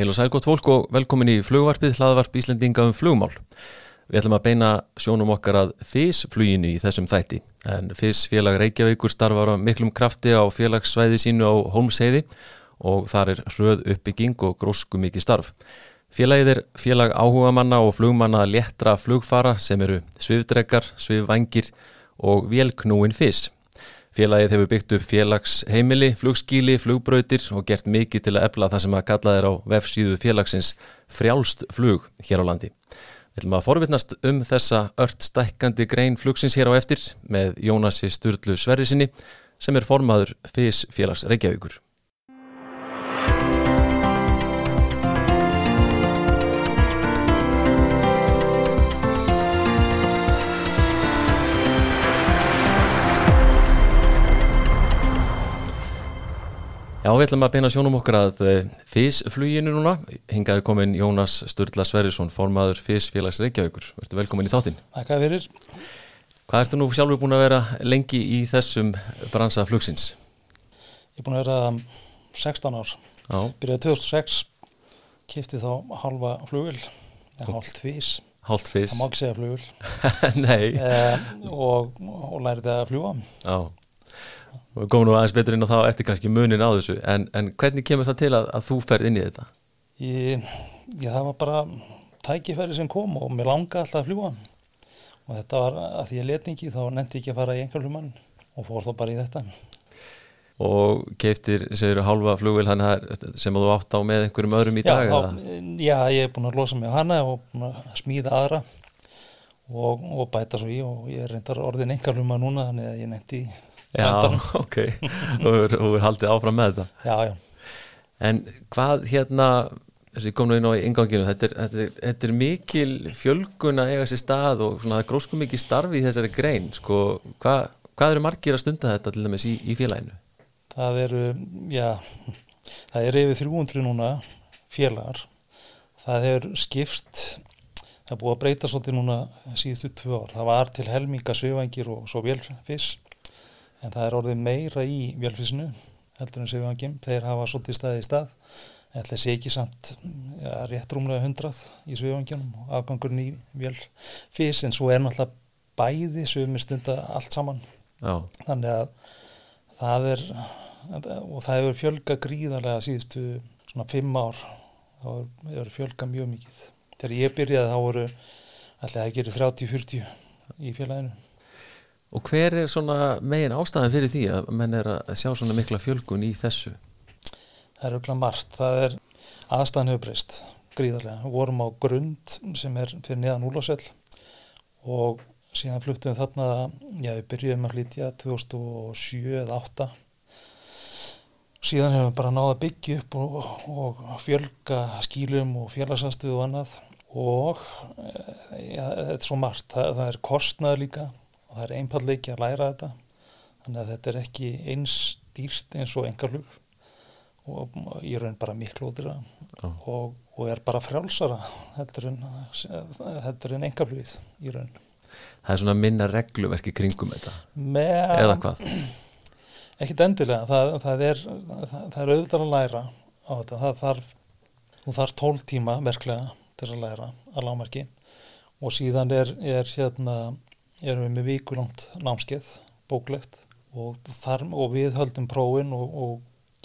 Heil og sæl gott fólk og velkomin í flugvarpið hlaðvarp Íslendinga um flugmál. Við ætlum að beina sjónum okkar að FIS-fluginu í þessum þætti. En FIS félag Reykjavíkur starfar á miklum krafti á félagssvæði sínu á Holmsheiði og þar er hröð uppbygging og grósku mikið starf. Félagið er félag áhuga manna og flugmanna léttra flugfara sem eru svifdregar, svifvangir og velknúin FIS. Félagið hefur byggt upp félagsheimili, flugskíli, flugbrautir og gert mikið til að efla það sem að kalla þeir á vefsíðu félagsins frjálst flug hér á landi. Við ætlum að forvittnast um þessa ört stækkandi grein flugsins hér á eftir með Jónasi Sturlu Sverrisinni sem er formaður FIS félags Reykjavíkur. Já, við ætlum að beina sjónum okkar að FIS-fluginu núna. Hingaði komin Jónas Sturla Sverrisson, formaður FIS-félags Reykjavíkur. Verður velkomin í þáttinn. Takk að verir. Hvað ertu nú sjálfur búin að vera lengi í þessum bransa flugsins? Ég er búin að vera 16 ár. Já. Byrjaði 2006, kipti þá halva flugil, eða hálft FIS. Hálft FIS. Það má ekki segja flugil. Nei. Eh, og, og lærið að fljúa. Já. Og komum nú aðeins betur inn á þá eftir kannski munin á þessu. En, en hvernig kemur það til að, að þú ferð inn í þetta? Ég, ég það var bara tækifæri sem kom og mér langaði alltaf að fljúa. Og þetta var að því ég letingi þá nefndi ekki að fara í engalhumann og fór þá bara í þetta. Og keiftir, segir hálfa flugvil sem þú átt á með einhverjum öðrum í já, dag? Þá, já, ég er búin að losa mig á hana og smíða aðra og, og bæta svo í og ég er reyndar orðin engalhumann núna þannig að ég nefndi Já, ok, og er haldið áfram með þetta. Já, já. En hvað hérna, ég kom nú inn á inganginu, þetta er, þetta, er, þetta er mikil fjölgun að eiga sér stað og svona það grósku mikið starfi í þessari grein sko, hvað, hvað eru margir að stunda þetta til dæmis í, í félaginu? Það eru, já það er yfir 300 núna félagar. Það er skipst það er búið að breyta svolítið núna síðustu tvö ár, það var til helminga svifangir og svo velfiss en það er orðið meira í vélfísinu heldur en séu hann gem þeir hafa svolítið staði í stað. En það sé ekki samt ja, rétt rúmlega hundrað í svifangjónum og afgangurinn í vélfís en svo er náttúrulega bæði svifmi stunda allt saman. Já. þannig að það er og það hefur fjölga gríðarlega síðustu svona fimm ár. Þá hefur fjölga mjög mikið. Þegar ég byrjaði þá voru alltaf að gera 30-40 í félaginu Og hver er svona megin ástæðan fyrir því að menn er að sjá svona mikla fjölgun í þessu? Það er auðvitað margt. Það er aðstæðan hefur breyst gríðarlega. Við vorum á grund sem er fyrir neðan úlásell og síðan fluttum við þarna, já við byrjuðum að flytja 2007 eða 2008. Síðan hefum við bara náða byggju upp og, og fjölga skýlum og félagsastuðu og annað og ja, þetta er svo margt. Það, það er kostnað líka og það er einfalleiki að læra þetta. Þannig að þetta er ekki eins dýrst eins og engarlug og ég raun bara miklu ódýra oh. og, og er bara frjálsara heldur en, en engarlugið í raun. Það er svona minna regluverki kringum þetta. Með, eða hvað? Ekkit endilega. Það, það er, er auðvitað að læra á þetta. Það þarf, þarf tól tíma verklega til að læra að lámarki og síðan er, er hérna erum við með vikulangt námskeið, bóklegt og, þar, og við höldum prófin og, og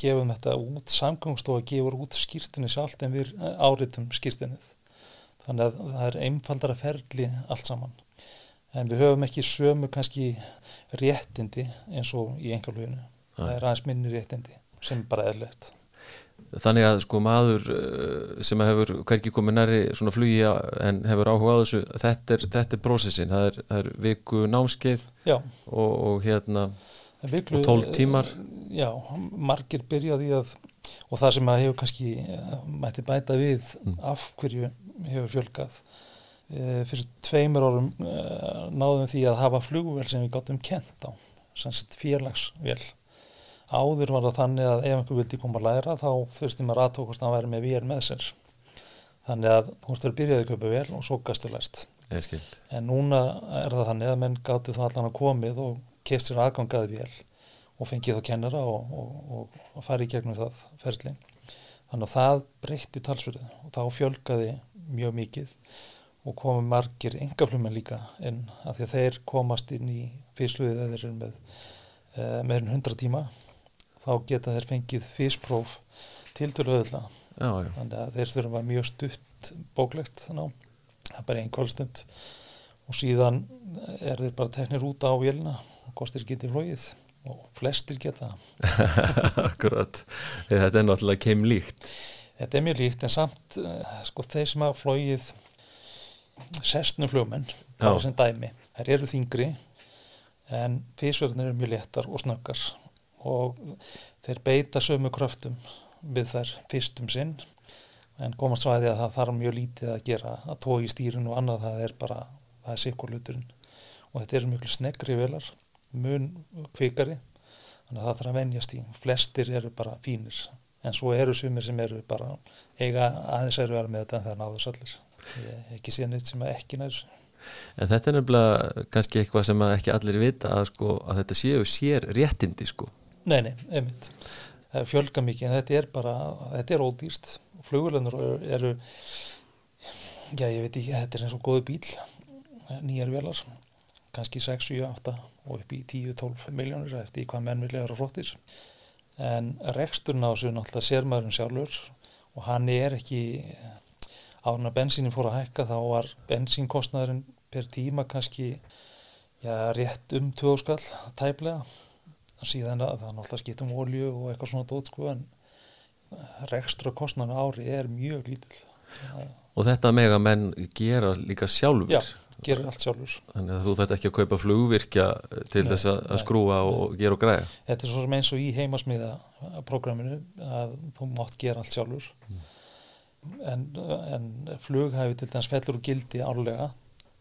gefum þetta út samgangstofa gefur út skýrtinni sjálf en við áritum skýrtinnið. Þannig að það er einfaldara ferli allt saman. En við höfum ekki sömu kannski réttindi eins og í engaluginu það er aðeins minni réttindi sem er bara eðlegt Þannig að sko maður sem hefur hverki komið næri svona flugi en hefur áhuga á þessu þetta er, þetta er prósessin, það er, það er viku námskeið og, og hérna Viklu, og tól tímar. Já, margir byrjaði að og það sem að hefur kannski mætti bæta við mm. af hverju hefur fjölgað e, fyrir tveimur árum e, náðum því að hafa flugvel sem við gáttum kent á félagsvel áður var það þannig að ef einhver vildi koma að læra þá þurfti maður aðtókast að hann væri með vél með sér. Þannig að veist að byrjaði að köpa vel og svo gastu lært. En núna er það þannig að menn gáttu þá allan að komið og kestir aðgangaði vel og fengið þá kennara og, og, og, og fari í gegnum það ferli þannig að það breytti talsverðið og þá fjölgaði mjög mikið og komu margir engaflumenn líka inn af því að þeir komast inn í fyrstluðið eða með uh, meirinn 100 tíma þá geta þeir fengið fyrstpróf til til auðvitað. Þannig að þeir þurfum að mjög stutt bóklegt að það er bara einn kvöldstund. Og síðan er þeir bara teknir út á vélina. Og kostir getið flóið og flestir geta. Akkurat, þetta er náttúrulega keim líkt Þetta er mjög líkt en samt eh, sko þeir sem hafa flóið sestnum fljómenn bara sem dæmi, þær eru þingri en físverðinir eru mjög léttar og snöggar og þeir beita sömu kröftum við þær fyrstum sinn en komast svæði að það þarf mjög lítið að gera að tói í stýrun og annað það er bara, það er sikkurluturinn og þetta eru mjög snegri velar mun kvikari þannig að það þarf að venjast í. Flestir eru bara fínir en svo eru sumir sem eru bara eiga aðeins eru vera með þetta en það náður sallir ekki séð neitt sem ekki nær. En þetta er nefnilega kannski eitthvað sem ekki allir vita að, sko, að þetta séu sér réttindi sko Nei, nei, einmitt. Það er fjölga mikið en þetta er bara, þetta er ódýrst flugurlöndur eru já ég veit ekki, þetta er eins og góðu bíl nýjar velar kannski 6, 7, 8 og upp í 10-12 miljónir eftir hvað menn vilja vera flottir. En reksturna á þessu náttúrulega sér maðurinn sjálfur og hann er ekki árna bensínin fór að hækka þá var bensínkostnaðurinn per tíma kannski já, rétt um 2 skall tæplega síðan að það náttúrulega skiptum olju og eitthvað svona dót sko en rekstra kostnarnu ári er mjög lítill. Og þetta með að menn gera líka sjálfur Já, gera allt sjálfur Þannig að þú þetta ekki að kaupa flugvirkja til nei, þess að, skrúa nei. og gera og græða Þetta er svo sem eins og í heimasmiða programminu að þú mátt gera allt sjálfur. Mm. en, en flughæfi til þess fellur og gildi árlega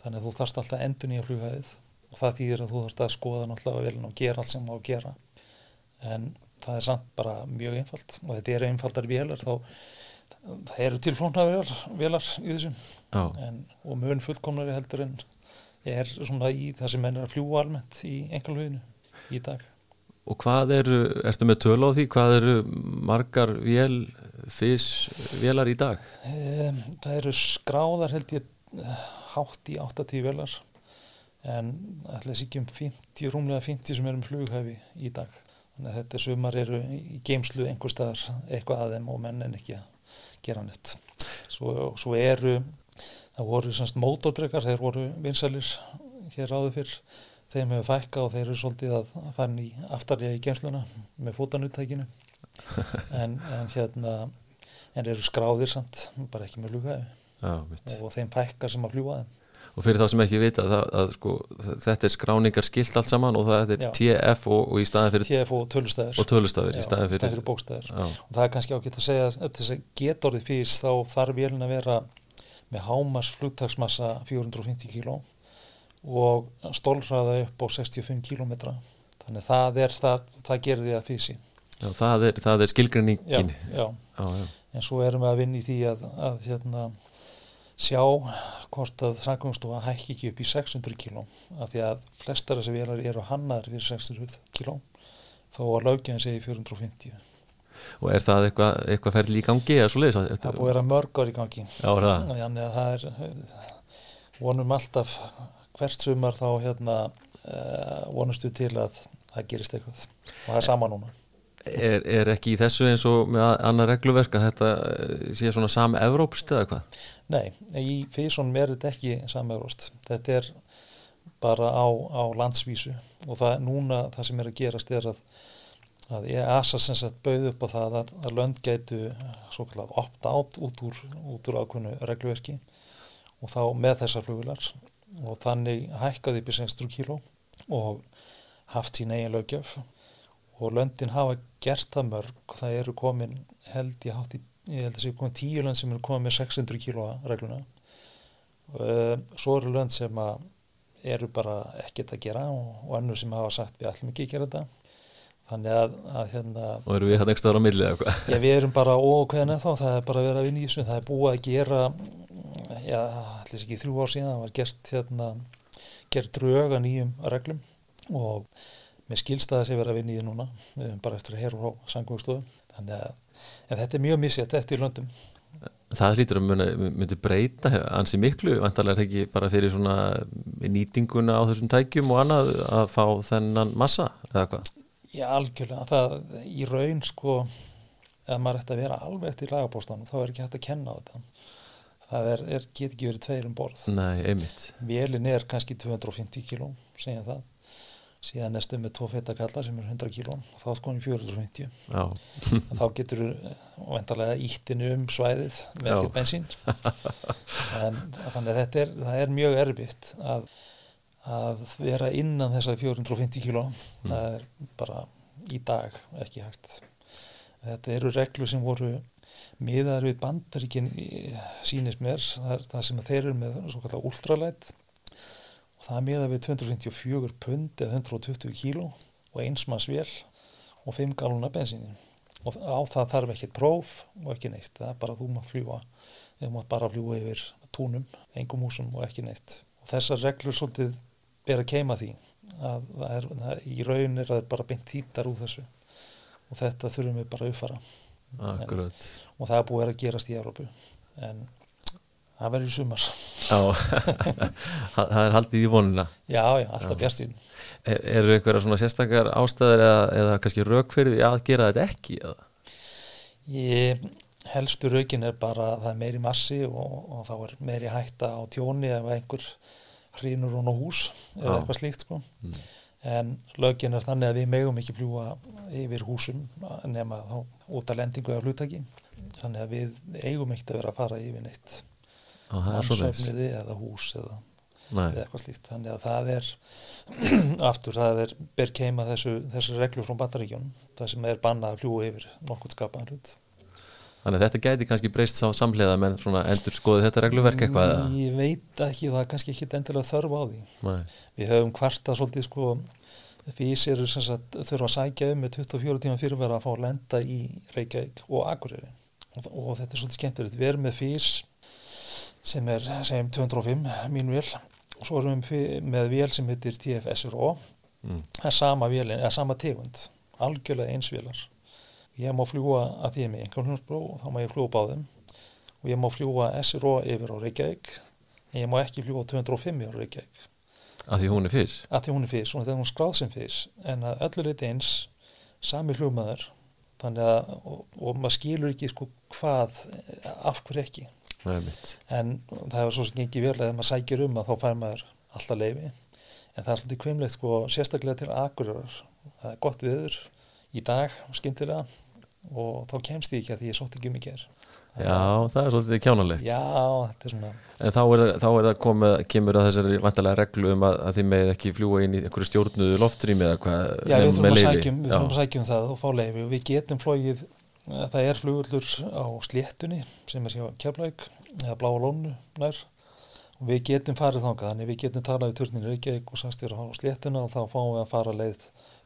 þannig að þú þarfst alltaf endun í að flughæfið og það þýðir að þú þarfst að skoða náttúrulega vel og gera allt sem má gera. En það er samt bara mjög einfalt. Og þetta eru einfaldar velar þá það eru tilflóna velar, í þessum en, og mjög fullkomnari heldur en er svona í sem menn er að fljúa almennt í engalhuginu í dag. Og hvað eru, ertu með tölu á því, hvað eru margar vél, fys, vélar í dag? Um, það eru skráðar held ég hátt í 80 velar en ætlaðis ekki um 50, rúmlega 50 sem eru með flughæfi í dag. Þannig að þetta sumar eru í geimslu einhver staðar eitthvað að þeim og menn en ekki að gera neitt. Svo, svo eru það voru semst mótodrekar þeir voru vinsælir hér áður fyrr. Þeim hefur fækka og þeir eru svolítið að fann í aftarlega í geimsluna með fótanutækinu en, en hérna en eru skráðir samt bara ekki með flughæfi. Og þeim fækkar sem að fljúa þeim og fyrir þá sem ekki vita að, að, sko, þetta er skráningar skilt allt saman og það er Já. TF og, og í staðin fyrir TF og tölustæður, og tölustæður Já, í staðin fyrir, fyrir bókstæður og það er kannski ágætt að segja að þess að getorðið fyrst þá þarf vélina að vera með hámars flugtagsmassa 450 kíló og stólraða upp á 65 kílómetra. Þannig það er, það, það því að fyrst það er, er skilgreiningin. Já, en svo erum við að vinna í því að, að hérna sjá hvort að samkvæmstofa hækki ekki upp í 600 kíló af því að flestar þessi velar eru hannaður fyrir 600 kíló þó að löggjæðin segi 450 Og er það eitthvað, eitthvað ferli í gangi eða svo leiðis? Það er búið að vera mörg ár í gangi. Já, Þannig að það er vonum alltaf hvert sumar þá hérna uh, vonustu til að það gerist eitthvað. Og það er sama núna Er, er ekki í þessu eins og með annar regluverk að þetta eh, sé svona sami Evrópst eða hvað? Nei, í Físónum er þetta ekki sami Evrópst þetta er bara á, á landsvísu. Og það núna það sem er að gerast er að að EASA sem sagt bauð upp á það að, að lönd gætu svo kallat opt-out út úr, úr ákveðnu regluverki og þá með þessar flugular og þannig hækkaði í 600 kíló og haft sín eigin lögjöf og löndin hafa gert það mörg. Það eru komin held ég hátt í ég held að það séu komin tíu lönd sem eru komin með 600 kílóa regluna. Uh, svo eru lönd sem eru bara ekkert að gera og, og annur sem hafa sagt við ætlum ekki að gera þetta. Þannig að, að hérna og eru við hérna ekki stöður á millið eða já við erum bara ókveðin eða þá það er bara að vera að vinna í þessu. Það er búið að gera já allir ekki þrjú ár síðan það var gert hérna gert dröga nýjum reglum og með skilstaða sem verið að vinna í því núna erum bara eftir að heyra frá sangvögstofum þannig að þetta er mjög missjætt eftir löndum. Það hlýtur að myndi breyta ansi miklu, vantarlega ekki bara fyrir svona nýtinguna á þessum tækjum og annað að fá þennan massa eða hvað? Já, algjörlega, það í raun sko ef maður ætti að vera alveg eftir lagabóstanum þá er ekki hægt að kenna á þetta. Það er, er, get ekki verið tveir um borð. Nei, einmitt. Vélin er kannski 250 kíló, segja það síðan næstu með tvo feta kallar sem er 100 kílón og þá sko hann 450 þá getur þú vendarlega íttinu um svæðið með ekkert bensín. En þannig að þetta er, er mjög erfitt að, að vera innan þessa 450 kíló. Mm. það er bara í dag ekki hægt. Þetta eru reglu sem voru miðar við bandaríkin sínist mér, það, það sem þeir eru með ultralætt það miða við 254 pund eða 120 kíló og einsmanns vel og 5 galuna bensíni. Og á það þarf ekkert próf og ekki neitt, það er bara að þú maður fljúa eða maður bara fljúa yfir túnum, engum húsum og ekki neitt. Og þessar reglur svolítið ber að keima því að það er, það, í raun er það bara beint hýttar úr þessu. Og þetta þurfum við bara að uppfara en, og það er búið að gerast í Európu en það verður í sumar. Já, það er haldið í vonuna Já, já, alltaf björnstíðin Er, eru einhverja svona sérstakar ástæður eða, eða kannski raukferði að gera þetta ekki? Ég, helstu raukin er bara að það er meiri massi og, og þá er meiri hætta á tjóni ef einhver hrínur hún á hús eða eitthvað slíkt sko. Mm. en lögin er þannig að við megum ekki fljúa yfir húsum nema þá út af lendingu eða hlutaki þannig að við eigum ekkert að vera að fara yfir neitt mannsöfniði eða hús eða, eða eitthvað slíkt. Þannig að það er aftur það er ber keima þessu, þessu reglu frá bandaríkjónum það sem er bannað að fljúa yfir nokkur skapaðan hlut. Þannig að þetta gæti kannski breyst sá samlega menn endur skoði þetta regluverk eitthvað eða? Ég veit ekki, það er kannski ekki endilega þörf á því. Nei. Við höfum kvarta svolítið sko físir þurfa að sækja um með 24 tíma fyrirverða að fá að lenda í Reykjavík og Akureyri. Og, og þetta er svolítið skemmtilegt, við erum með fís sem er segjum 205 mín vél. Og svo erum við með vél sem heitir TFSRO mm. það er sama vélin, eða sama tegund algjörlega einsvélar ég má fljúa að því með einhvern hljómsbró og þá má ég fljúa báðum. Og ég má fljúa SRO yfir á Reykjavík en ég má ekki fljúa 205 á Reykjavík. Að því hún er fyrst að því hún er fyrst, hún er skráð sem fyrst en að öllur eitt eins sami hljómaður þannig að og, og maður skilur ekki sko hvað af hverju ekki en það er svo sem ekki vel að maður sækir um að þá fær maður alltaf leifi en það er svolítið kvimleitt sko, sérstaklega til aðgurðar það er gott viður í dag skindilega og þá kemst ég ekki að því ég sótt ekki um í ger Já, það er svolítið kjánalegt. Já, þetta er svona En þá er, þá er það komið, kemur að þessari vantalega reglu um að, að þið með ekki fljúa inn í einhverju stjórnuðu loftrými eða hvað Já, við þurfum að sækjum, við þurfum að sækjum það og fá leifi og við getum flóið það er flugullur á sléttunni sem er hjá Keflæk eða Bláa Lónu nær. Og við getum farið þánga þannig við getum talað í turninu Reykjavík og við á sléttuna og þá fáum við að fara leið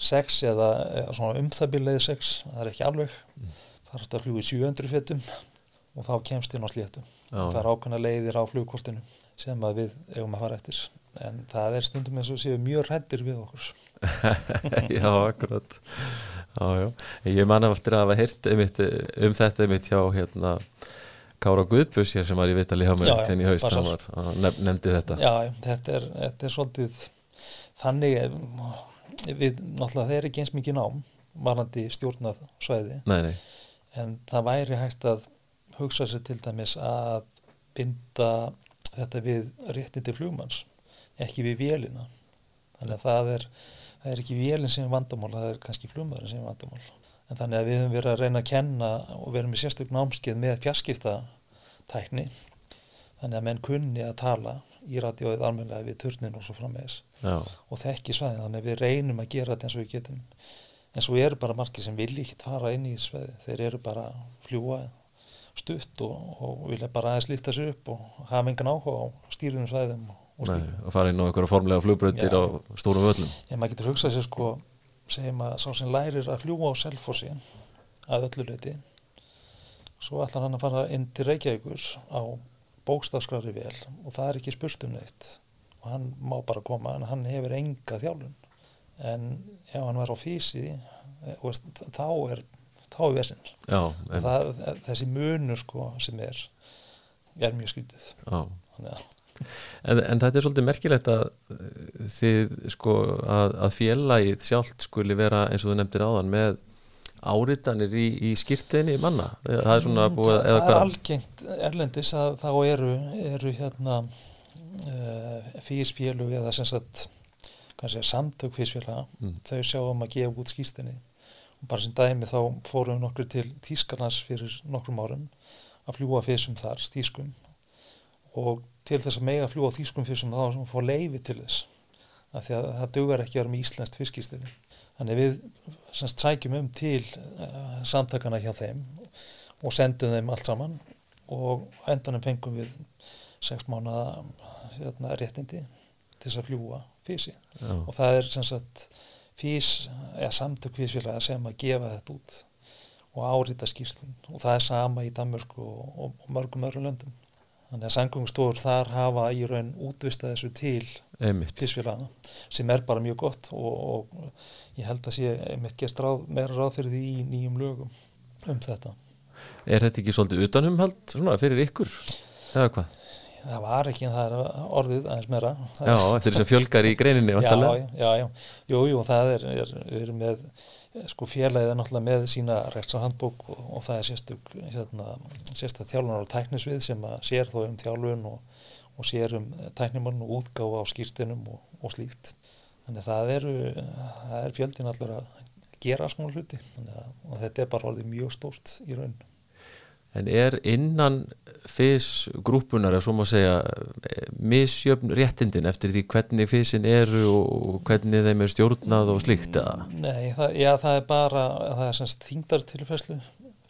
6 eða, eða svona umþabil leið 6 það er ekki alveg. Mm. það er að fljúið 700 fettum og þá kemst inn á sléttu. Það er ákveðna leiðir á flugkortinu sem að við eigum að fara eftir. En það er stundum eins og séu mjög reddir við okkur. Já, akkurat Já, já. Ég manna alltaf að hafa heyrt einmitt, um þetta einmitt hjá hérna, Kára Guðbjörns hér sem var í Vitali hjá mér til í haust, hann var, nef, nefndi þetta. Já, þetta er, þetta er svolítið þannig við náttúrulega þeir ekki eins mikið nám varandi stjórnað svæði nei, nei. en það væri hægt að hugsa sér til dæmis að binda þetta við réttindi flugmanns ekki við vélina. Þannig að það er það er ekki vélinn sem er vandamál, það er kannski flumöðurinn sem er vandamál. En þannig að við höfum verið að reyna að kenna og verðum í sérstökn námskeið með fjarskiptatækni. Þannig að menn kunni að tala í radioið almenlega við turninu og svo frammeðis og þekki svæðin. Þannig að við reynum að gera þetta eins og við getum. En svo eru bara margir sem vilja ekki fara inn í svæði, þeir eru bara fljúa stutt og, og vilja bara aðeins lífta sér upp og hafa engan áhuga á stýrðum svæðum og Nei, að fara inn á einhverja formlega flugbröndir á stórum völlum. En maður getur hugsað sér sko segjum að sá sem lærir að fljúa á selfossi að öllu leiti svo ætlar hann að fara inn til Reykjavíkur á bókstafskrari vel og það er ekki spurt um neitt. Og hann má bara koma en hann hefur enga þjálfun. En ef hann var á físi eh, þá er þá er vesinn já, en, það, þessi munur sko sem er er mjög já. þannig að En, en þetta er svolítið merkilegt að uh, þið sko að, að félagið sjálft skuli vera eins og þú nefndir áðan með áritanir í, í skýrtinni manna. Það er svona búið Mm, það, eða það er hvað? algengt erlendis að þá eru, eru hérna uh, físfélug eða sem sagt kannski samtök físfélaga Mm. þau sjáum að gefa út skýrstinni og bara sem dæmi þá fórum við nokkur til Tískarnas fyrir nokkrum árum að fljúa físum þar, Tískum og til þess að mega fljúa Tískum físum þá sem fór leifi til þess. Af því að það dugar ekki að vera með íslenskt fiskýrstinni þannig við semst sækjum um til uh, samtakana hjá þeim og sendum þeim allt saman og á endanum fengum við sex mánuða hérna, réttindi til þess að fljúa físi Já, og það er sem sagt fís, eða samtök físfélaga sem að gefa þetta út og árita skýrslun. Og það er sama í Danmörku og, og, og mörgum öðrum löndum þannig að sangungstofur þar hafa í raun útvistað þessu til einmitt. físfélagana sem er bara mjög gott og, og ég held að sé einmitt gert ráð, meira ráð fyrir því í nýjum lögum um þetta Er þetta ekki svolítið utanumhald svona fyrir ykkur? Eða hvað? það var ekki en það er orðið aðeins meira Já, eftir þess að fjölgar í greininni já, já, já, jú, jú, það er, er, við erum með, sko félagið er náttúrulega með sína rekstrarhandbók og, og það er sérstök, hérna, sérstök þjálfunar og tæknisvið sem að sér þó um þjálfun og, og sér um tæknimann og útgáfa á skýrstinum og, og slíkt. Þannig að það eru, það er fjöldin allur að gera smá hluti að, og þetta er bara orðið mjög stórt í raun. En er innan fys grúpunar, ef svo má segja, misjöfn réttindin eftir því hvernig fysin eru og hvernig þeim er stjórnað og slíkt? eða? Nei, það, já, það er bara, það er semst þingdartilfæslu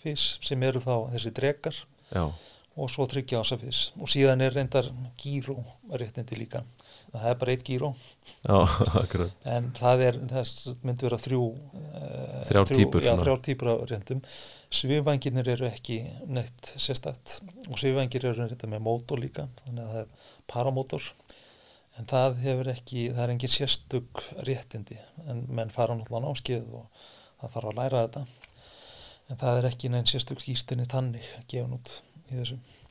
fyrst sem eru þá þessi drekar Já, og svo tryggja ásafis og síðan er reyndar gíró réttindi líka það er bara eitt gíró. En það er, það myndi vera þrjú uh, Þrjár týpur já, þrjár týpur af réttum svifvangirnir eru ekki neitt sérstætt og svifvangir eru reynda með mótor líka þannig að það er paramótor. En það hefur ekki, það er engin sérstök réttindi. En menn fara náttúrulega námskeið og það þarf að læra þetta. En það er ekki neinn sérstök skýstinni tannig gefin út í þessu. Eh,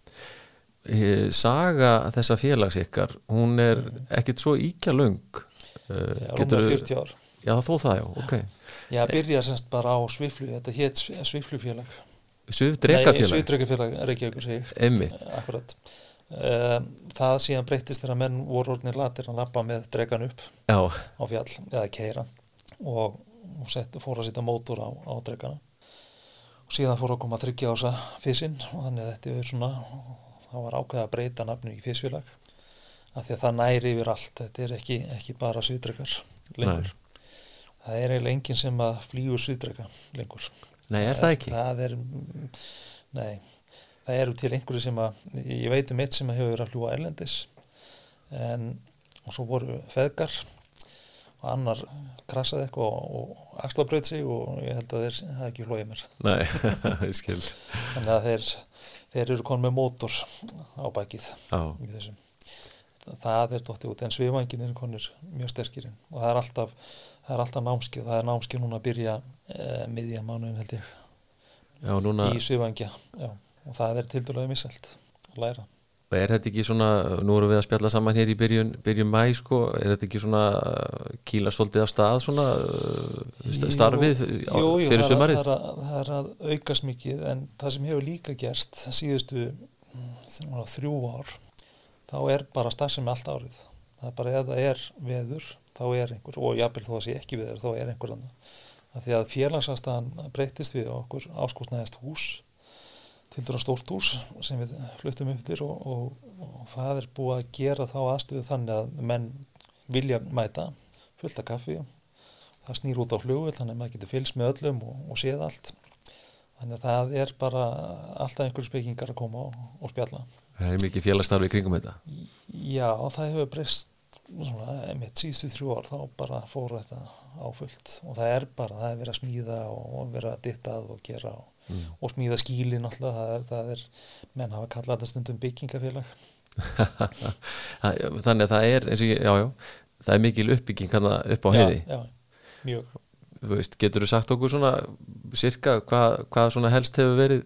Saga þessa félags ykkar, hún er ekkit svo íkja löng. Uh, Já, rúmlega 40 ár. Já, þó það, já, ok. Já, byrja semst bara á Sviflu, þetta hétt Sviflufélag. Svið drekafélag, Nei, Svifdrekafélag, Reykjavíkur segir, einmitt. akkurat. Um, það síðan breyttist þegar menn voru orðnir latir að lappa með dregan upp Já, á fjall, eða keira og, og sett, fór að setja mótor á, á dregana. Og síðan fór að koma að tryggja á þessa fissinn og þannig að þetta er svona, það var ákveða að breyta nafnu í fissfélag af því að það næri yfir allt, þetta er ekki, ekki bara svifdrekar lengur. Það er eiginlega enginn sem að flýgur svifdreka lengur. nei, er það ekki? Það er, nei, það eru til einhverju sem að, ég veit um eitt sem hefur verið að fljúa erlendis en, og svo voru feðgar og annar krassaði eitthvað og, og axlabraut sig og ég held að þeir hafa ekki flóið mér. Nei, ég skil. Þannig að þeir, þeir eru konið með mótor á bakið. Það er dóttið út en svifangin er konir mjög sterkirinn og það er alltaf, það er alltaf námskið, það er námskið núna að byrja e, miðja mánuðin held ég já, núna, í svifangja og það er til dælulega misselt að læra. Er þetta ekki svona, nú erum við að spjalla saman hér í byrjun, byrjun mæ, sko, er þetta ekki svona uh, kýla svolítið af stað, svona uh, st- starfið á, jú, jú, fyrir það er, sumarið? það, er að, það er að aukast mikið en það sem hefur líka gerst síðustu mm, þrjú ár þá er bara starfsemi allt árið það er bara það er veður þá er einhver, og jafnvel þó að sé ekki veður þá er einhver annað af því að félagsastæðan breytist við okkur áskostnaðist hús til dæra stórt hús sem við fluttum upp til og, og, og það er búið að gera þá aðstöðu þannig að menn vilja mæta fullt af kaffi. Það snýr út á flugul þannig að maður getur fylgst með öllum og, og séð allt. Þannig að það er bara alltaf einhverju spekingar að koma og, og spjalla. Það er mikið félagsstarfi í kringum þetta. já það hefur breyst svona, einmitt síðustu þrjú ár þá bara fóru þetta á fullt og það er bara, það er verið að smíða og, verið að dittað og gera og, Mm. og smíða skílin alltaf það er, það er, menn hafa kallað þetta stundum byggingafélag Þannig að það er, eins og ég, já, já, það er mikil uppbygging upp á heiði. já, já. mjög veist, getur þú sagt okkur svona cirka hvað, hvað svona helst hefur verið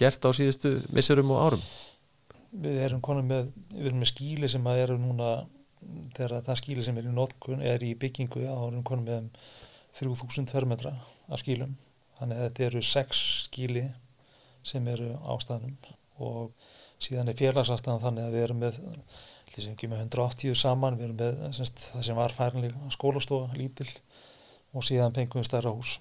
gert á síðustu missurum og árum? við erum konum með, við erum með skíli sem að eru núna þegar það skíli sem er í notkun er í byggingu þá erum konum með um 3000 fermetra af skílum þannig að þetta eru sex skíli sem eru á staðnum. Og síðan er félagsastaðan þannig að við erum með sem ekki með 180 saman við erum með semst, það sem var færinlega skólastofa lítil og síðan pengum við stærra hús.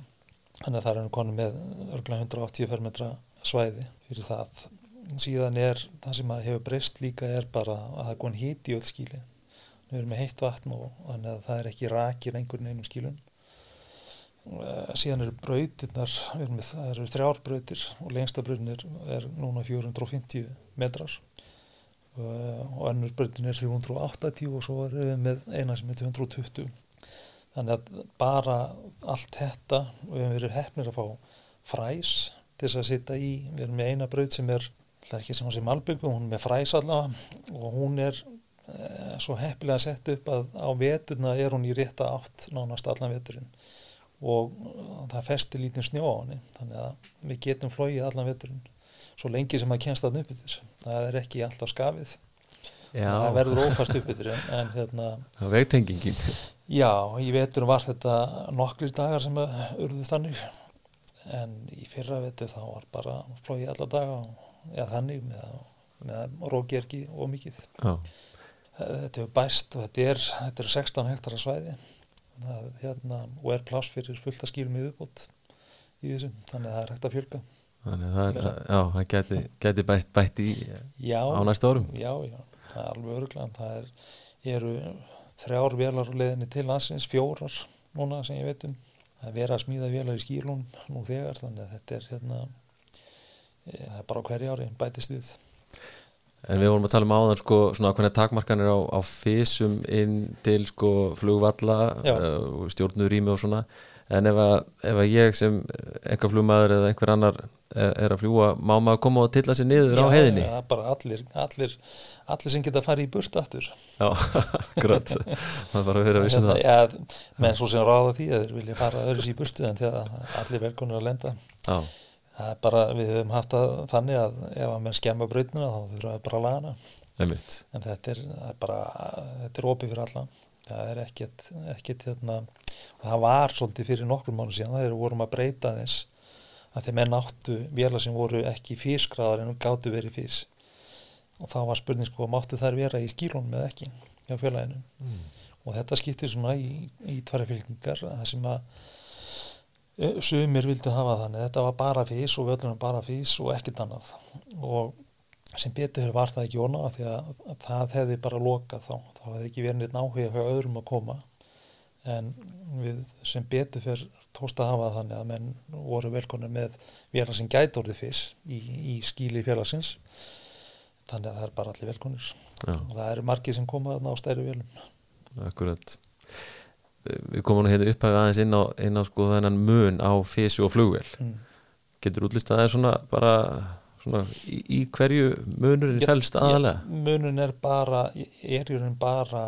Þannig að það erum konum með örgulega 180 fermetra svæði fyrir það. Síðan er það sem að hefur breyst líka er bara að það er kon hít í öll skíli við erum með heitt vatn og þannig að það er ekki rakir einhvern einum skílun Eh, síðan eru brautirnar með, það eru þrjár brautir og lengsta brautin er, er núna 450 metrar. Uh, og önnur brautin er 380 og svo erum við með eina sem er 220 þannig að bara allt þetta við hefum verið hefnir að fá fræs til þess að sitta í. Við erum með eina braut sem er það er ekki sem að sé malbyggu, hún er með fræs allavega. Og hún er svo hefnilega sett upp að á veturna er hún í rétta átt nánast allan veturinn. Og það festi lítinn snjó á hann þannig að við getum flóið allan veturinn svo lengi sem að kennst það upp yfir það er ekki alltaf skafið. Já. það verður ófært upp yfir en hérna Það vegtengingin. Já, í veturum var þetta nokklir dagar sem að urðu þannig en í fyrra vetur þá var bara flóið alla daga eða þannig með, með rókjergi og mikið. Já, þetta hefur bæst og þetta er, þetta er 16 hektara svæði. Það, hérna, og er pláss fyrir fullta skýrum í uppbót í þessu, þannig að það er hægt að fjölga. Þannig að það, er, já, það geti, geti bætt, bætt í já, á næstu árum. Já, já, það er alveg öruglega það er, eru þrjár velar á leiðinni til landsins, fjórar núna sem ég veit um. Það er verið að smíða velar í skýrlunum nú þegar þannig að þetta er hérna e, það er bara á hverju ári bætist við En við vorum að tala um áðan sko svona hvernig takmarkanir á, á fysum inn til sko flugvalla Já. uh, stjórnurými og svona. En ef að, ef að ég sem einhver flugmaður eða einhver annar er, að fljúa má maður koma og tilla sér niður á heiðinni? Já, er bara allir, allir, allir sem geta að fara í burt aftur. Já, akkurat. Það er bara að vera að vissi það. ja, menn svo sem ráða því að þeir vilja fara öðru í burtu en að allir velkonur að lenda. Já, það er bara, við höfum haft það þannig að ef að menn skemma brautnuna þá þurfa það bara að laga hana. En þetta er, er bara, þetta er opið fyrir alla. Það er ekkert, ekkert hérna, og það var svolítið fyrir nokkur mánu síðan, það er vorum að breyta þess að þeir menn áttu vélar sem voru ekki físgraðar en gáttu verið fís og þá var spurning sko, máttu þær vera í skílunum eða ekki hjá félaginu? Mm. og þetta skiptir svona í, í tværi fylgningar það sem að sumir vildu hafa þannig. Þetta var bara fís og völlunum bara fís og ekkert annað. Og sem betur var það ekki óna því að, að það hefði bara lokað þá. Þá hefði ekki verið neitt náhuga hjá öðrum að koma. En við sem betur fyrir tósta að hafa þannig að menn voru velkonir með gæti orðið fís í, í skíli félagsins. Þannig að það er bara allir velkonir og það eru margir sem koma á stærri vélum. Akkurat Við komum nú hérna upphæfið aðeins inn á, inn á sko þennan mun á fysi og flugvél mm. Getur útlistað það svona bara svona í, í hverju munurinn Já, felst aðalega? Já, munun er bara, er í raun bara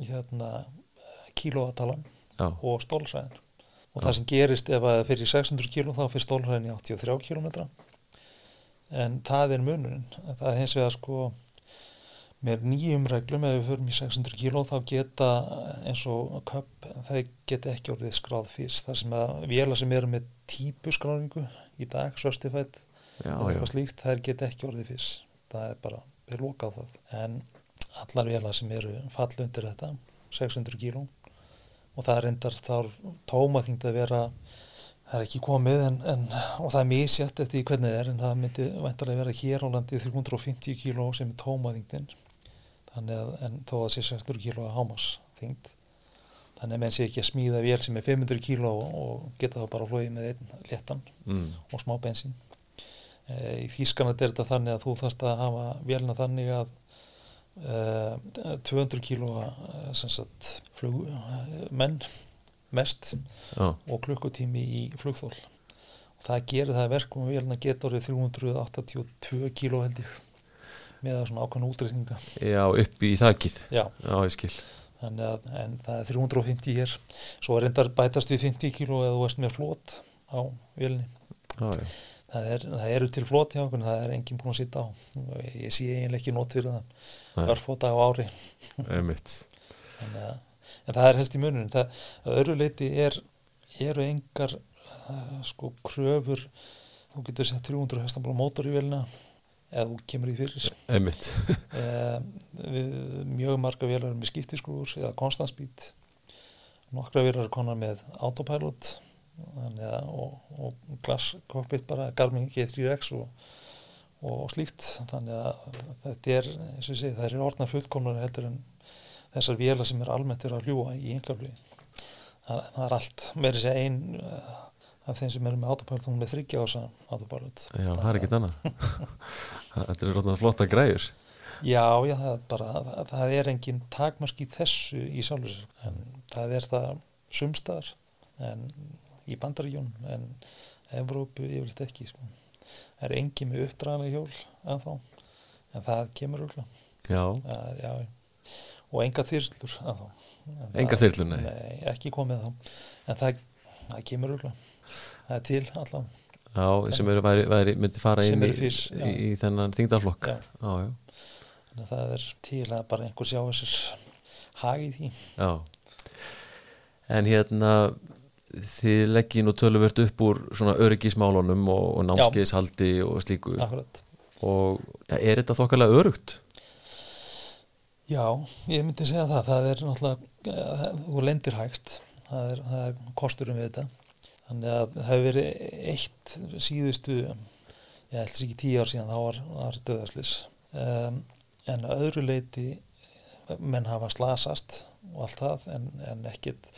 hérna kílóatalan og stólræðin og Já. það sem gerist ef að fyrir 600 kíló þá fyrir stólræðin í 83 kílómetra en það er munurinn það er hins vegar sko með nýjum reglum ef við förum í 600 kíló þá geta eins og köp, það geta ekki orðið skráð fyrst. Þar sem að vélar sem eru með típuskráningu í dag, svörstifætt og eitthvað slíkt, það geta ekki orðið fyrst. Það er bara, við lokað það. En allar vélar sem eru fall undir þetta, 600 kíló. Og það er reyndar þar tómaþyngd að vera það er ekki komið en, en og það er misjætt eftir hvernig það er en það myndi væntarlega vera hér á landi 350 kíló sem er tómaþyngdin þannig að en þó að sé 600 kíló að hámas þyngd þannig að menn sé ekki að smíða vél sem er 500 kíló og geta það bara flóið með einn léttan mm, og smá bensín. E, í Þýskanat er þetta þannig að þú þarfst að hafa vélina þannig að e, 200 kílóa e, flug, e, menn mest já, og klukkutími í flugþól og það gerir það að verkum að vélina geta orðið 382 kíló held ég með það svona ákvæmna útreikninga. Já, upp í þakkið já, Já, ég skil. Að en það er 350 hér. Svo er reyndar bætast við 50 kíló eða þú ert með flót á vilni Já, það, er, það eru til flót hjá okkur það er enginn búin að sitja á. Ég sé eiginlega ekki nót fyrir það. Örfóta á ári. En, að, en það er helst í munun það að öðru leiti er, eru engar uh, sko kröfur. Þú getur sett 300 hestamál mótor í velina eða þú kemur í fyrir. Við, mjög marga vélar með skiptiskrúur eða konstansbít nokkra vélar konar með autopilot þannig að og, og glass cockpit bara Garmin G3X og, og slíkt. Þannig að þetta er segi það er orðna fullkomnar heldur en þessar vélar sem er almennt er að hljúa í einhverflug það, það er allt meiri sér ein uh, af þeim sem eru með autopilot hún með þryggja ása autopilot Já, það er ekkert annað. Þetta er rótnað flotta græjur. Já, já, það er bara, það, það er engin takmark í þessu í sjálfur en það er það sumstaðar, en í bandaríjón, en Evrópu yfirleitt ekki, sko. Það er engin með uppdraganlega hjól ennþá, en það kemur Já, já, og enga þyrlur. En Engar það- þyrlur, nei. Nei, ekki komið þá, en það, það kemur örgulega, það er til allan, já, sem eru væri, væri, myndi fara inn í, já. í, í þennan þingdarflokk. Þannig að það er til að bara einhver sjá þessir hagið því. Já. En hérna, þið leggji nú töluvert upp úr svona öryggismálunum og, og námskeiðshaldi og slíku. Akkurat. Og ja, er þetta þokkalega örugt? Já, ég myndi segja það, það er náttúrulega, þú lendir hægt, það er, það er kosturum við þetta, þannig að það hefur verið eitt síðustu, ég held þess ekki tíu ár síðan, þá var, var döðaslis, um, en að öðru leiti menn hafa slasast og allt það, en, en ekkit,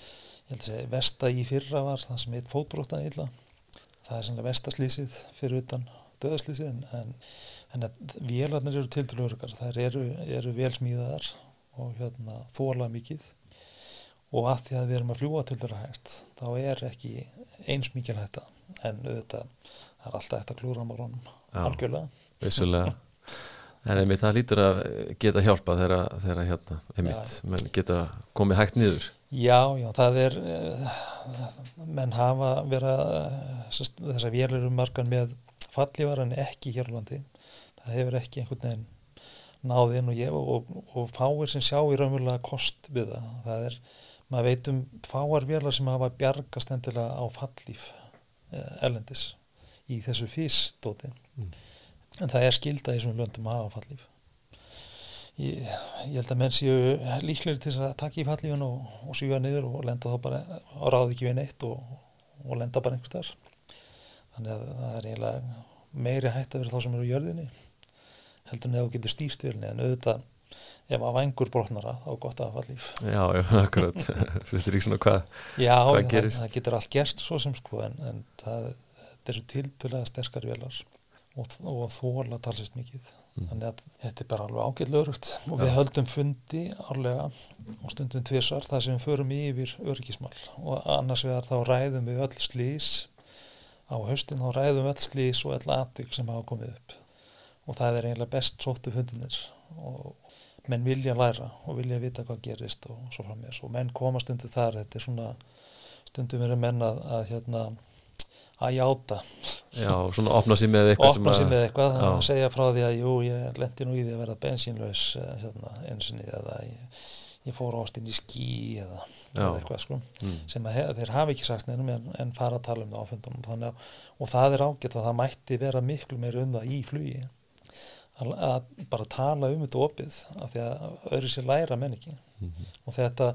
segja, vesta í fyrra var það sem heit fótbrótaði illa, það er sannlega vestaslýsið fyrir utan döðaslýsið, en, en en vélarnir eru til til örgar þær eru, eru vel smíðaðar og hérna þóla mikið og að því að við erum að fljúa til þeirra hægt þá er ekki eins mikil hætta en auðvitað það er alltaf hægt að klúra Já. algjörlega Vissulega. En einmitt það lítur að geta hjálpa þegar, hérna, einmitt, menn geta komið hægt niður. Já, já, það er eh, menn hafa verið þess að vélar eru margan með fallívar en ekki hér á landi það hefur ekki einhvern veginn náð inn og, ég, og, og fáir sem sjá í raunverulega kost við það það er, maður veit um fáar vélar sem hafa bjargast endilega á fallíf eh, erlendis í þessu físdóti Mm. en það er skilda í þessum löndum að hafa fallíf. Ég, ég held að menn séu líklegir til að taka í fallífun og, og svífa niður og lenda þá bara og ráði ekki við neitt og, og lenda bara einhvers þar þannig að það er eiginlega meiri hætt að vera þá sem eru á jörðinni heldur en þú getur stýrt vilni en auðvitað ef að vangur brotnara þá gott að hafa fallíf Já, já, akkurat. Þetta er ekki svona hvað. Já, Hvað það, það getur allt gerst svo sem sko en, en það, þetta eru tildulega sterkar vélar og, og þóla talsist mikið. Mm. þannig að þetta er bara alveg ágætlega örugt og við höldum fundi árlega og stundum tvisar þar sem við förum yfir örgismál og annars vegar þá ræðum við öll slís á haustin þá ræðum við öll slís og öll atvik sem hafa komið upp. Og það er eiginlega best sóttu fundinir. Og menn vilja læra og vilja vita hvað gerist og svo frammeðs og menn koma stundum þar þetta er svona stundum eru menn að, að hérna að játa. Já, svona opna sér með eitthvað opna sér með eitthvað að segja frá því að jú, ég lendi nú í því að verða bensínlaus eh, hérna, einsinni eða ég, ég fór ást inn í skí eða, eða eitthvað sko. Mm. sem að þeir hafi ekki sagt nefnum en, en fara að tala um það að, og það er ágætt að það mætti vera miklu meira um það í flugi að, bara tala um þetta opið af því að öðru sér læra menn ekki Mhm. og þetta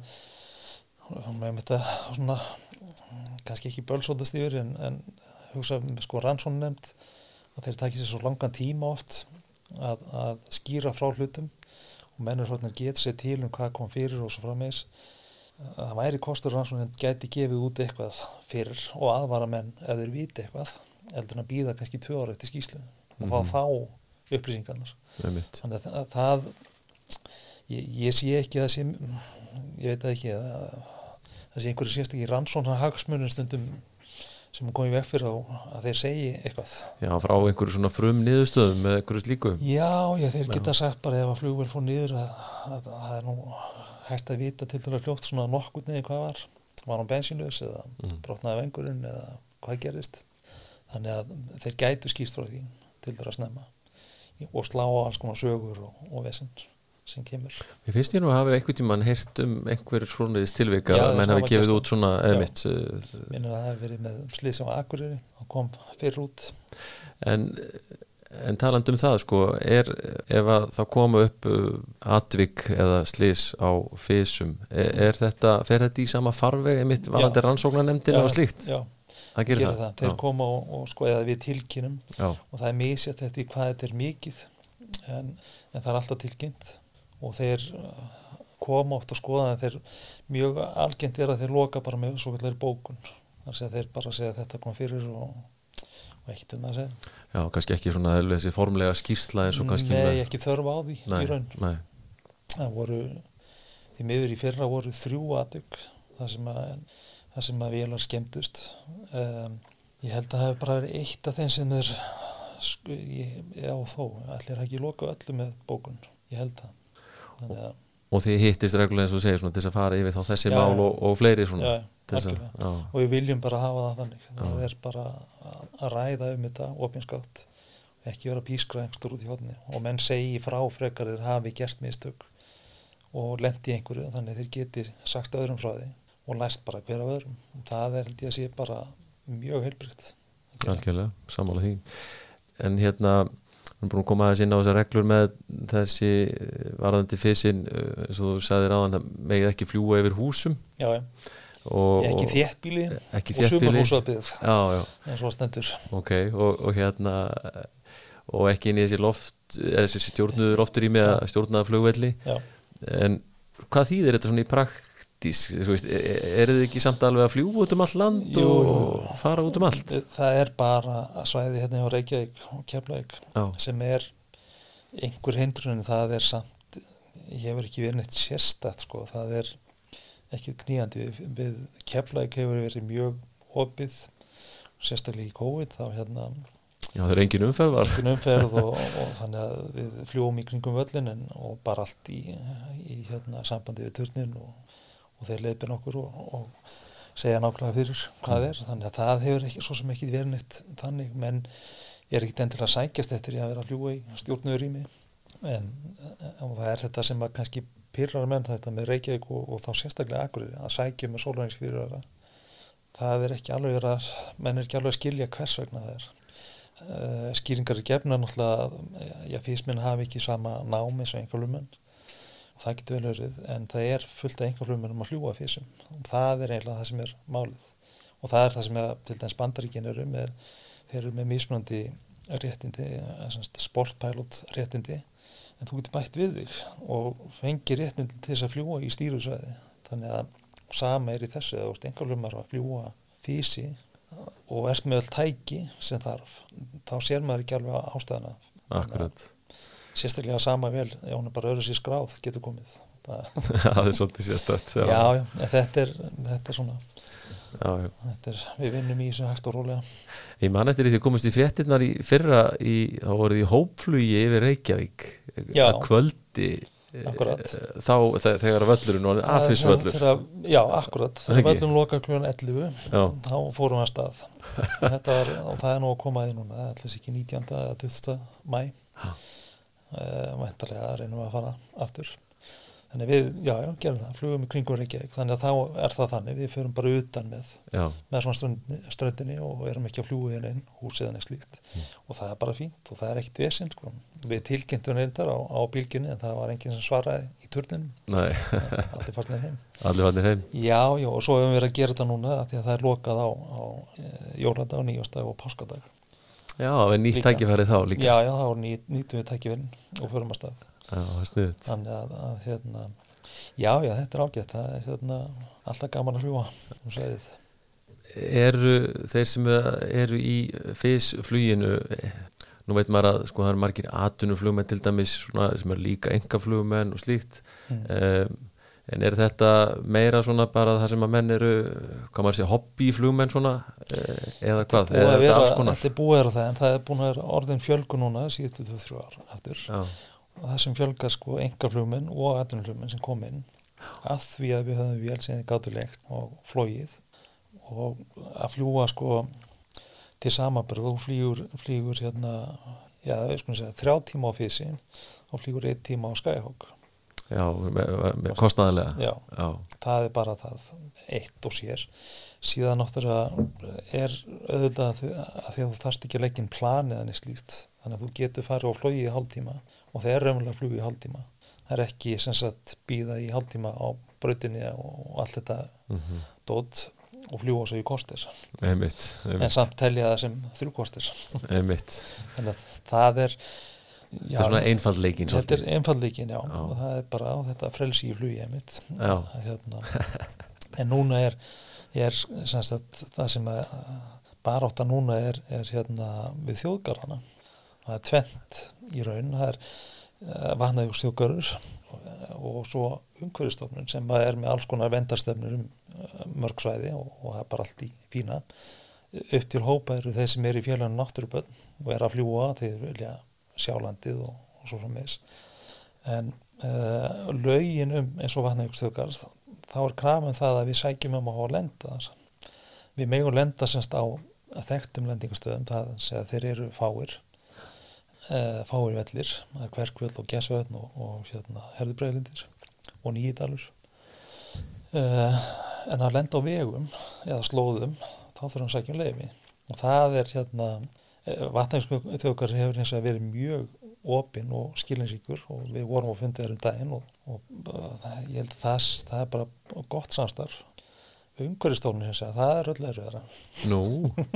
með þetta svona kannski ekki bölsóðast yfir en, en hugsa um sko rannsónu nefnd að þeir takja sér svo langan tíma oft að, að skýra frá hlutum og mennur hlutin geta sér til um hvað kom fyrir og svo frammeins að það væri kostur rannsónu nefnd gæti gefið út eitthvað fyrir og aðvara menn ef þeir viti eitthvað eldur en að býða kannski tvö ára eftir skýslu og fá Mhm. þá upplýsingarnar þannig að það, ég, ég sé ekki að sé ég veit það ekki að það sé einhverju sést ekki rannsóna hagsmunum stundum sem komið veg fyrir á að þeir segi eitthvað Já, frá einhverju svona frum niðurstöðum með einhverju slíku. já, já, þeir Já. geta sagt bara ef að flugvel fór niður að, að, að það er nú hægt að vita til þess að fljótt svona nokkurt niður hvað var var hann bensinlaus eða Mm. brotnaði vengurinn eða hvað gerist þannig að þeir gætu skýrt frá því til þess að snemma og slá á alls konar sögur og, og vesinn sem kemur. Mér finnst ég nú að hafa einhvern tímann heyrt um einhver svonaðis tilvika Já, að menn hafi gefið út svona eða Já. mitt uh, minnir að það hefur verið með slið sem var akkuriri og kom fyrir út. En, en taland um það sko er ef að það koma upp uh, atvik eða slis á fysum er, er þetta, fer þetta í sama farveg einmitt valandi rannsóknarnemndin og slíkt? já, það gerir það, það, þeir Já. koma og, og sko eða við tilkynum Já. og það er misjætt eftir hvað þetta er mikið en, en það er alltaf tilkynnt. Og þeir uh, koma oft að skoða en þeir mjög algengt er að þeir loka bara með svo kallar bókun þannig að þeir bara segja þetta kom fyrir og, og ekkert um það að segja. Já, kannski ekki svona þessi formlega skýrsla eins og kannski Nei, ekki þörfa á því nei, í raun. nei, það voru því miður í fyrra voru þrjú aðtök það sem að, það sem að vélar skemmtust um, ég held að það hefur bara verið eitt af þeim sem er ég, já þó, allir ekki loka öllu með bókun, ég held það. Þannig að, og þið hittist reglulega eins og segir svona til þess að fara yfir þá þessi Já, mál og, og fleiri svona já, að, og við viljum bara hafa það þannig. Það er bara að ræða um þetta opinskátt, ekki vera pískra einhverstur út í hodni og menn segi frá frekar þeir hafi gert mistök og lendi einhverju þannig þeir geti sagt öðrum frá því og læst bara hver af öðrum. Það er held ég að sé bara mjög heilbritt algjörlega, sammála því. En hérna við erum búin að koma aðeins inn á þessar reglur með þessi eh, varðandi fysin eins og þú sagðir áðan það megið ekki fljúa yfir húsum. Já, já. og, ekki og- ekki og já, eins og stendur. Ok og, og hérna og ekki inn í þessi loft eða þessi stjórnuður loftur í með að stjórnaða flugvelli. Já. en hvað þýðir þetta svona í praktís þú veist, er, er þið ekki samt alveg að fljúa út um allt land Jú, og fara út um allt? Það er bara svæði hérna á Reykjavík og Keflavík sem er einhver hindrun það er samt ég hefur ekki verið neitt sérstætt sko, það er ekki knýjandi við, Keflavík hefur verið mjög opið sérstaklega í COVID þá hérna já það er engin umferð var. engin umferð og, og, og þannig að við fljúum í kringum völlin og bara allt í, í hérna, sambandi við turnin og, og þeir leiðbinn okkur og, og segja nákvæmlega fyrir hvað er. Þannig að það hefur ekki, svo sem ekki verið neitt þannig menn er ekkit endilega sækjast eftir að vera að fljúa í stjórnuður í mig en og það er þetta sem að kannski pyrrar menn þetta með Reykjavík og, og þá sérstaklega akkurir að sækja með sólvæningsfyrir það er ekki alveg að menn er ekki alveg að skilja hvers vegna það er. Uh, skýringar er gefna náttúrulega að físminn hafi ekki sama námi og einhverjum og það getur vel verið en það er fullt af einhverjum um að fljúa físum og það er eiginlega það sem er málið. Og það er það sem er, til dæmis bandaríkin eru með, þeir eru með mismunandi réttindi, eh, sem sportpilot réttindi en þú getur bætt við þig og fengi réttindi til þess að fljúa í stýrusvæði. Þannig að sama er í þessu ert einhverjum að fljúa físi og ert með all tæki sem þarf þá sér maður ekki alveg ástæðana akkurat sérstaklega sama vel ef hún er bara öðru sér skráð getur komið það, það er svolítið sérstætt já, já, en þetta er, þetta er svona já, já. þetta er, við vinnum í þessu hægt og rólega Ég man eftir því þið komist í fréttinnar í fyrra í, þá voruð í hópflugi yfir Reykjavík Já. að kvöldi Akkurat. eh, þá þe- þegar völlurinn var afisvöllur Þegar- já, akkurat, þegar völlum loka kljóðan 11 Já. þá fórum við að stað þetta var, og það er nú að koma að því núna það er alltaf ekki 19. eða 20. mæ Já. Væntalega reynum við að fara aftur. Þannig við, já, já, gerum það flugum í kringum Reykjavík, þannig að þá er það þannig við förum bara utan með með svona ströndinni, og erum ekki að fljúa hérna inn húsið en slíkt. Og það er bara fínt og það er ekkit vesinn sko. við tilkynntum reyndar á, á bílginni en það var enginn sem svaraði í turninum. Nei, allir farnir heim. Allir fannir heim. Já, já, og svo hefum við verið að gera þetta núna því að það er lokað á, á jóladag, nýjastag og páskadag Já, það er nýtt Líka. tækifæri þá líka. Já, já, þá ný, nýtum við tækifinn og förum að stað. Já, það er sniðut þannig að, að hérna, já, já, þetta er ágætt. Það er hérna, alltaf gaman að fljúa um sæðið Eru þeir sem eru í fysfluginu nú veit maður að sko það eru margir atunuflugmenn til dæmis svona, sem eru líka engaflugmenn og slíkt. Mm. um, en er þetta meira svona bara það sem að menn eru hvað maður sé hobbyflugmenn svona eh, eða hvað, búið að er þetta vera, alls konar? þetta er búið að vera það en það er búin að vera orðin fjölgu núna síðustu þú þrjú ár aftur. Já, og það sem fjölgar sko engaflugmenn og atvinnuflugmenn sem kom inn að því að við höfum vél sem þið gáttu leikt og flóið og að fljúa sko til samabröð og flýgur, flýgur hérna, já, við skulum segja þrjá tíma á físi og flýgur einn tíma á Skyhawk Já, með, með kostnæðilega Já, Já, það er bara það eitt og sér. Síðan náttúrulega er auðvitað að því að þú þarft ekki að leggja inn plan eða neitt slíkt. Þannig að þú getur farið og flogið í hálftíma og það er raunverulega flugið í hálftíma. Það er ekki sem sagt býða í hálftíma á brautinni og allt þetta mhm, dót og fljúa svo í kortir einmitt, en einmitt, samt telja það sem þrjú kortir einmitt. Þannig að það er Þetta er svona einfaldleikin þetta er einfaldleikin, já, Já. og það er bara þetta frelsi í flugi. Að, hérna, en núna er, er sagt, það sem að barátta núna er, er hérna við þjóðgarðana. Það er tvent í raun. Það er uh, vatnaðjúkstjóðgarður og, og svo umhverfistofnun sem er með alls konar vendarstefnur um uh, mörg svæði og, og það er bara allt í fína. Upp til hópa eru þeir sem eru í félaginu náttúruböld og er að fljúa þeir vilja sjálandið og, og svo frá meðs en uh, lögin um eins og vatnajökulsþjókar þá er krafum það að við sækjum um að lenda þar. Við megum lenda semst á þekktum lendingastöðum það sé að þeir eru fáir uh, fáir vellir það er kverkvöld og gæsvöðn og, og hérna, herðubreilindir og nýjidalur. Uh, en að lenda á vegum eða slóðum þá þurfum við að sækja um leifi og það er hérna vatnægskjóðgar hefur hins vegar verið mjög opinn og skilinsíkur og við vorum að fundið þér um daginn og, og það, ég held að það, það er bara gott samstarf. Umhverjastofnun hins vegar, það er öll erfiðara. Nú,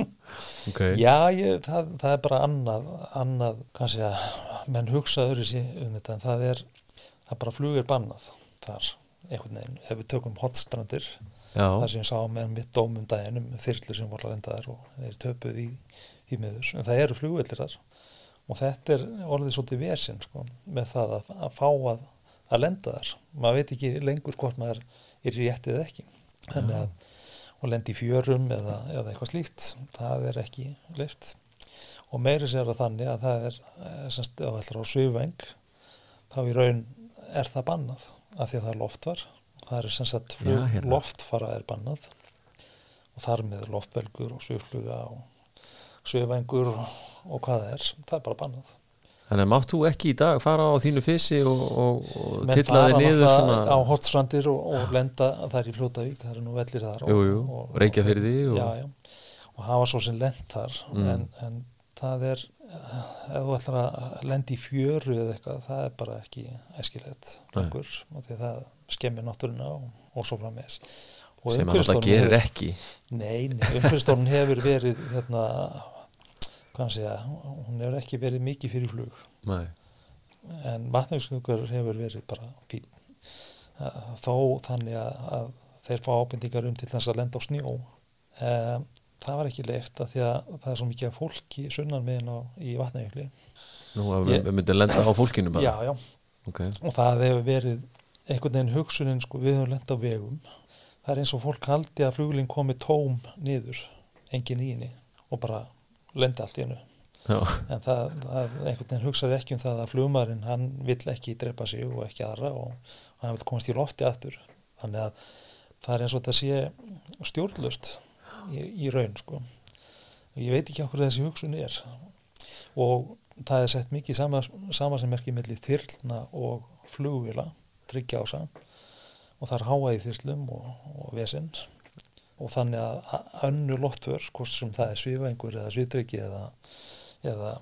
ok. Já, ég, það, það er bara annað, annað kannski að menn hugsa öðru sér um þetta en það er, það bara flugir bannað þar, einhvern veginn, ef við tökum hotstrandir, Já, þar sem ég sá með mitt dómum daginn um þyrlu sem voru að lenda þar og þeir töpuð í, í miður, en það eru flugvellir þar. Og þetta er orðið svolítið vesinn sko, með það að, að fá að, að lenda þar, maður veit ekki lengur hvort maður er réttið eða ekki. Þannig að, og lendi í fjörum eða, eða eitthvað slíkt, það er ekki leift og meiri sér að þannig að það er eh, semst, ef það ætlar á svifeng þá í raun er það bannað af því að það er loftvar það er sem sagt flug, Já, hérna. loftfara er bannað. Og þar með loftbelgur og svifluga og svifengur og, hvað það er, það er bara bannað. Þannig að mátt þú ekki í dag fara á þínu fysi og, og, og menn tilla þig fara niður svona? á Hortstrandir og, og lenda þar í Fljótavík, það eru nú vellir þar Jú, jú, og, Reykjafirði og- já, já, og hafa svo sem lent þar Mm. en, en það er ef þú ætlar að lenda í fjöru eða eitthvað, það er bara ekki æskilegt Nei. okkur, og því að það skemmir náttúruna og, og svo frammeðis sem hann alltaf gerir ekki. Nei, nei umhverfistofnun hefur verið hérna, segja hún hefur ekki verið mikið fyrir flug. Nei, en vatnaukskugur hefur verið bara fín. Þó þannig að, þeir fá ábendingar um til þess að lenda á snjó. Um, það var ekki leift að því að það er svo mikið af fólki sunnan meðin í vatnajökli. Nú að við myndum lenda á fólkinu bara? Já, já, Ok, og það hefur verið einhvern veginn hugsunin sko, við höfum lenda á vegum. Það er eins og fólk haldi að flugulinn komi tóm niður, engin í henni og bara lenda allt í hennu en það, það einhvern veginn hugsaði ekki um það að flugmaðurinn hann vill ekki drepa sig og ekki aðra og, og hann vil komast í lofti aftur. Þannig að það er eins og þetta sé stjórnlust í, í raun sko. Og ég veit ekki okkur þessi hugsun er. Og það er sett mikið sama, sama sem merkið melli þyrlna og flugvila tryggja ása. Og það er háa í þyrlum og, og vesinn og þannig að önnur loftför, hvort sem það er svifaengur eða svitryggi eða eða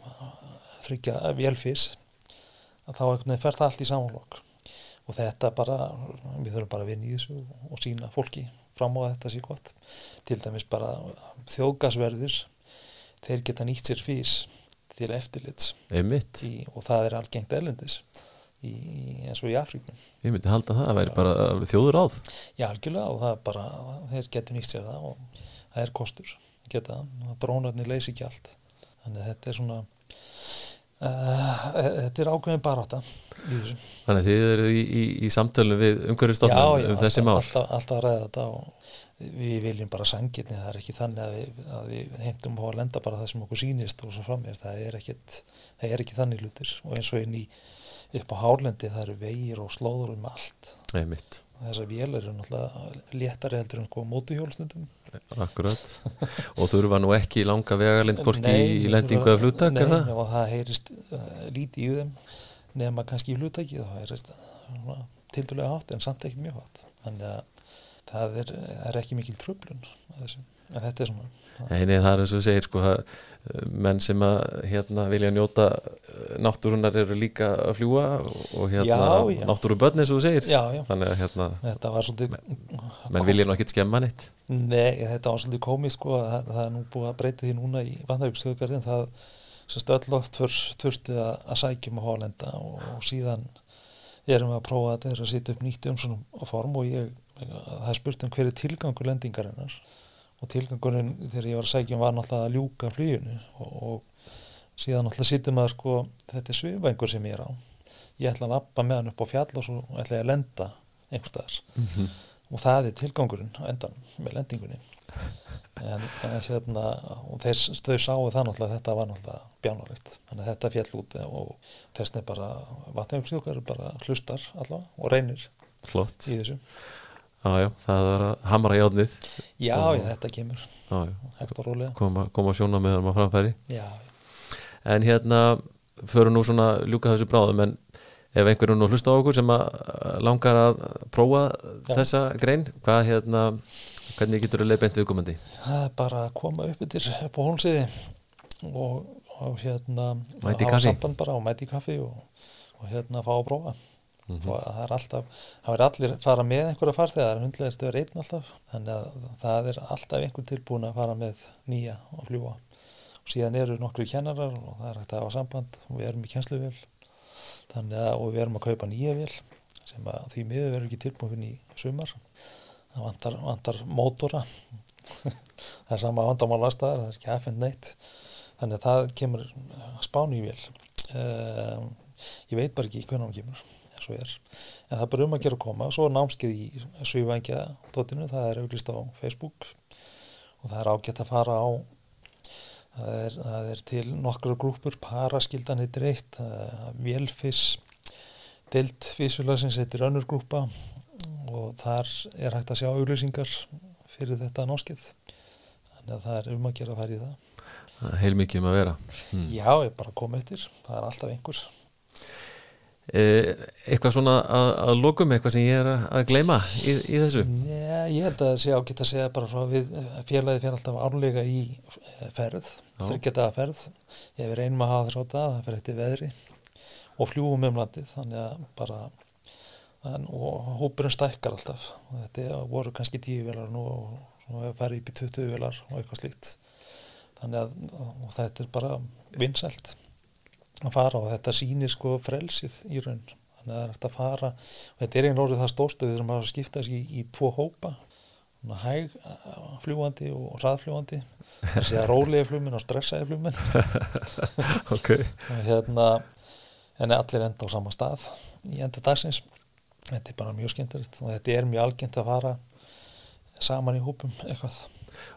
þryggja vélfís þá fer það allt í samanlokk og þetta bara, við þurfum bara að vinna í þessu og sína fólki fram á þetta sé gott. Til dæmis bara þjóðgasverðir þeir geta nýtt sér fís til eftirlits. Í, og það er algengt erlendis í, eins og í Afríku. Ég myndi halda það, það væri bara þjóður áð Já, algjörlega og það er bara, þeir getur nýtt sér það og það er kostur, geta það, drónarnir leysi ekki allt. Þannig að þetta er svona, uh, þetta er ákveðin þessu. Þannig að þið eru í, í, í samtölum við umhverfistofnum um þessi mál? Alltaf, alltaf að ræða þetta og við viljum bara sangirni, það er ekki þannig að við, að við heimtum á að lenda bara það sem okkur sýnist og svo frammeist, það er ekki, það er ekki þannig hlutir. Og eins og inn í upp á hárlendi það eru vegir og slóður um allt. Einmitt, þessar vélar eru náttúrulega léttari heldur en sko mótuhjólstundum akkurat. Og þurfa nú ekki langa vegalind Nei, í lendingu eða fluttak Nei, það? og það heyrist uh, lítið í þeim nema kannski í hlutaki þá heyrist það tildulega hátt en samt ekki mjög hátt. Þannig að það er, er ekki mikil tröflun að þessu. En þetta er svona Nei, það er eins og segir sko að menn sem að hérna vilja njóta uh, náttúrunar eru líka að fljúa og, og hérna náttúrubönn eins og þú segir. Já, já, þannig að hérna svolítið menn vilja nú ekkit skemma neitt. Nei, þetta var svolítið komið sko að það, það er nú búið að breyta því núna í vandhægustöðgarinn það sem stöðloft þurfti að, að sækjum á Hólenda og, og síðan erum við að prófa að þetta er að setja upp nýtt um svona form og ég, það er spurt um hver er tilgangur lendingarinnar og tilgangurinn þegar ég var að sækjum var náttúrulega að ljúka fluginu. Og, og síðan náttúrulega sittum maður sko þetta er sviðvengur sem ég er á. Ég ætla að lappa með hann upp á fjall og svo ætla ég að lenda einhvers staðar. Og það er tilgangurinn á endan með lendingunni. En, en og þeir, þau sáu það náttúrulega þetta var náttúrulega bjánulegt þannig að þetta fjall út og þess er bara vatnægumstjókar bara hlustar allavega og reynir flott, í þessu já já, það er að hamra í átnið já, Og- já þetta kemur. Já, já, hægt og rólega. Koma, koma sjóna með þeim að framfæri. Já, en hérna förum nú svona ljúka þessu bráðum en ef einhverjum nú hlusta á okkur sem að langar að prófa Já. þessa grein, hvað hérna hvernig getur þú leiðbeint viðkomandi? Það er bara að koma upp yfir upp á hólmsiði og, og hérna hafa samband bara og mæti kaffi og, og hérna fá að prófa Mhm. og það er alltaf, það er allir fara með einhverja farþegar, hundlegast er einn alltaf þannig að það er alltaf einhver tilbúin að fara með nýja og fljúa og síðan eru nokkru kennarar og það er hægt að hafa samband og við erum í að og við erum að kaupa nýja vél sem að því miður verður ekki tilbúin í sumar. Það vantar, vantar mótora. Það er sama vandamál aðstæðar, það er ekki aðfend neitt. Þannig að það kemur spáni í vél. Um, ég veit bara ekki hvernig hann kemur og er, en það er bara um að gera að koma. Svo er námskeið í svívængja dotinu, það er auglist á Facebook. Og það er ágætt að fara á það er, það er til nokkra grúpur, paraskildan heitir eitt, uh, vélfiss deild físfélagsins heitir önnur grúpa og þar er hægt að sjá auglýsingar fyrir þetta námskeið. Þannig að það er um að gera að fara í það. Heil mikið um að vera. Hmm. Já, ég bara kom eftir, það er alltaf einhver. eh, eitthvað svona að, að lokum eitthvað sem ég er að, gleyma í, í þessu? Nei, ég held að sé ágætt að segja bara frá við félagið fyrir alltaf árlega í eh, ferð, þryggjadaða ferð. Ef við reynum að hafa þess á það, það fyrir eftir veðri og fljúum um landið þannig að bara en, og hópurinn stækkar alltaf. Og þetta voru kannski tíu velar nú og hefur farið upp í 20 velar og eitthvað slíkt. Þannig að þetta er bara vinsælt að fara og þetta sýnir sko frelsið í raun. Þannig að það er hægt að fara og þetta er einhvern orðið það stórt að við þurfum að skipta þessi í, í tvo hópa. Hæg uh, fljúandi og hraðfljúandi þessi að rólega flugminn og stressaði flugminn ok, og hérna en allir enda á sama stað í enda dagsins. Þetta er bara mjög skemmtilegt og þetta er mjög algengt að fara saman í hópum eitthvað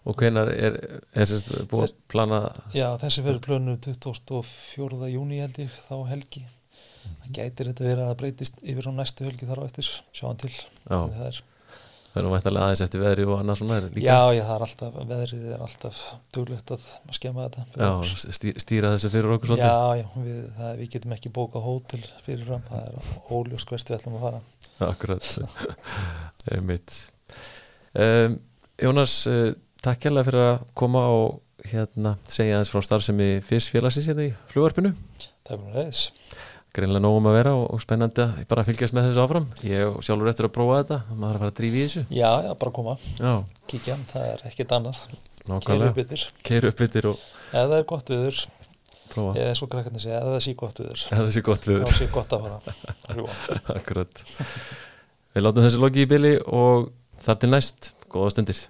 og hvenar er, er sérst, búið að plana Já, þessi verður plönu 24. júni held ég þá helgi. Það gætir þetta verið að það breytist yfir á næstu helgi þar á eftir sjáum til. Það er það er vættalega aðeins eftir veðri og annað svona er líka. Já, já, það er alltaf, veðrið er alltaf duglegt að skemma þetta. Já, stýra þessu fyrir okkur svolítið. Já, já við, það, við getum ekki bókað hótel fyrirfram, það er óljós hvert við ætlum að fara. Akkurat. Einmitt. Um, Jónas, uh, takk hérlega fyrir að koma og hérna segja aðeins frá starfsemi fyrst félagsins hérna í Það er bara reyðis greinlega nógum að vera og, og spennandi að bara fylgjast með þessu áfram. Ég og sjálfur eftir að prófa þetta maður þarf að fara að drífa í þessu. Já, já, bara koma, Já, kíkja, það er ekkit annað. Keiru nákvæmlega upp yfir, Keiru upp yttir og eða það er gott viður. Prófa. Eða svo krakkarnir segja, eða það sé gott viður. Eða þessi gott viður. Sé gott að fara. Að. Akkurat. Við látum þessu loki í byli og þar til næst, góða stundir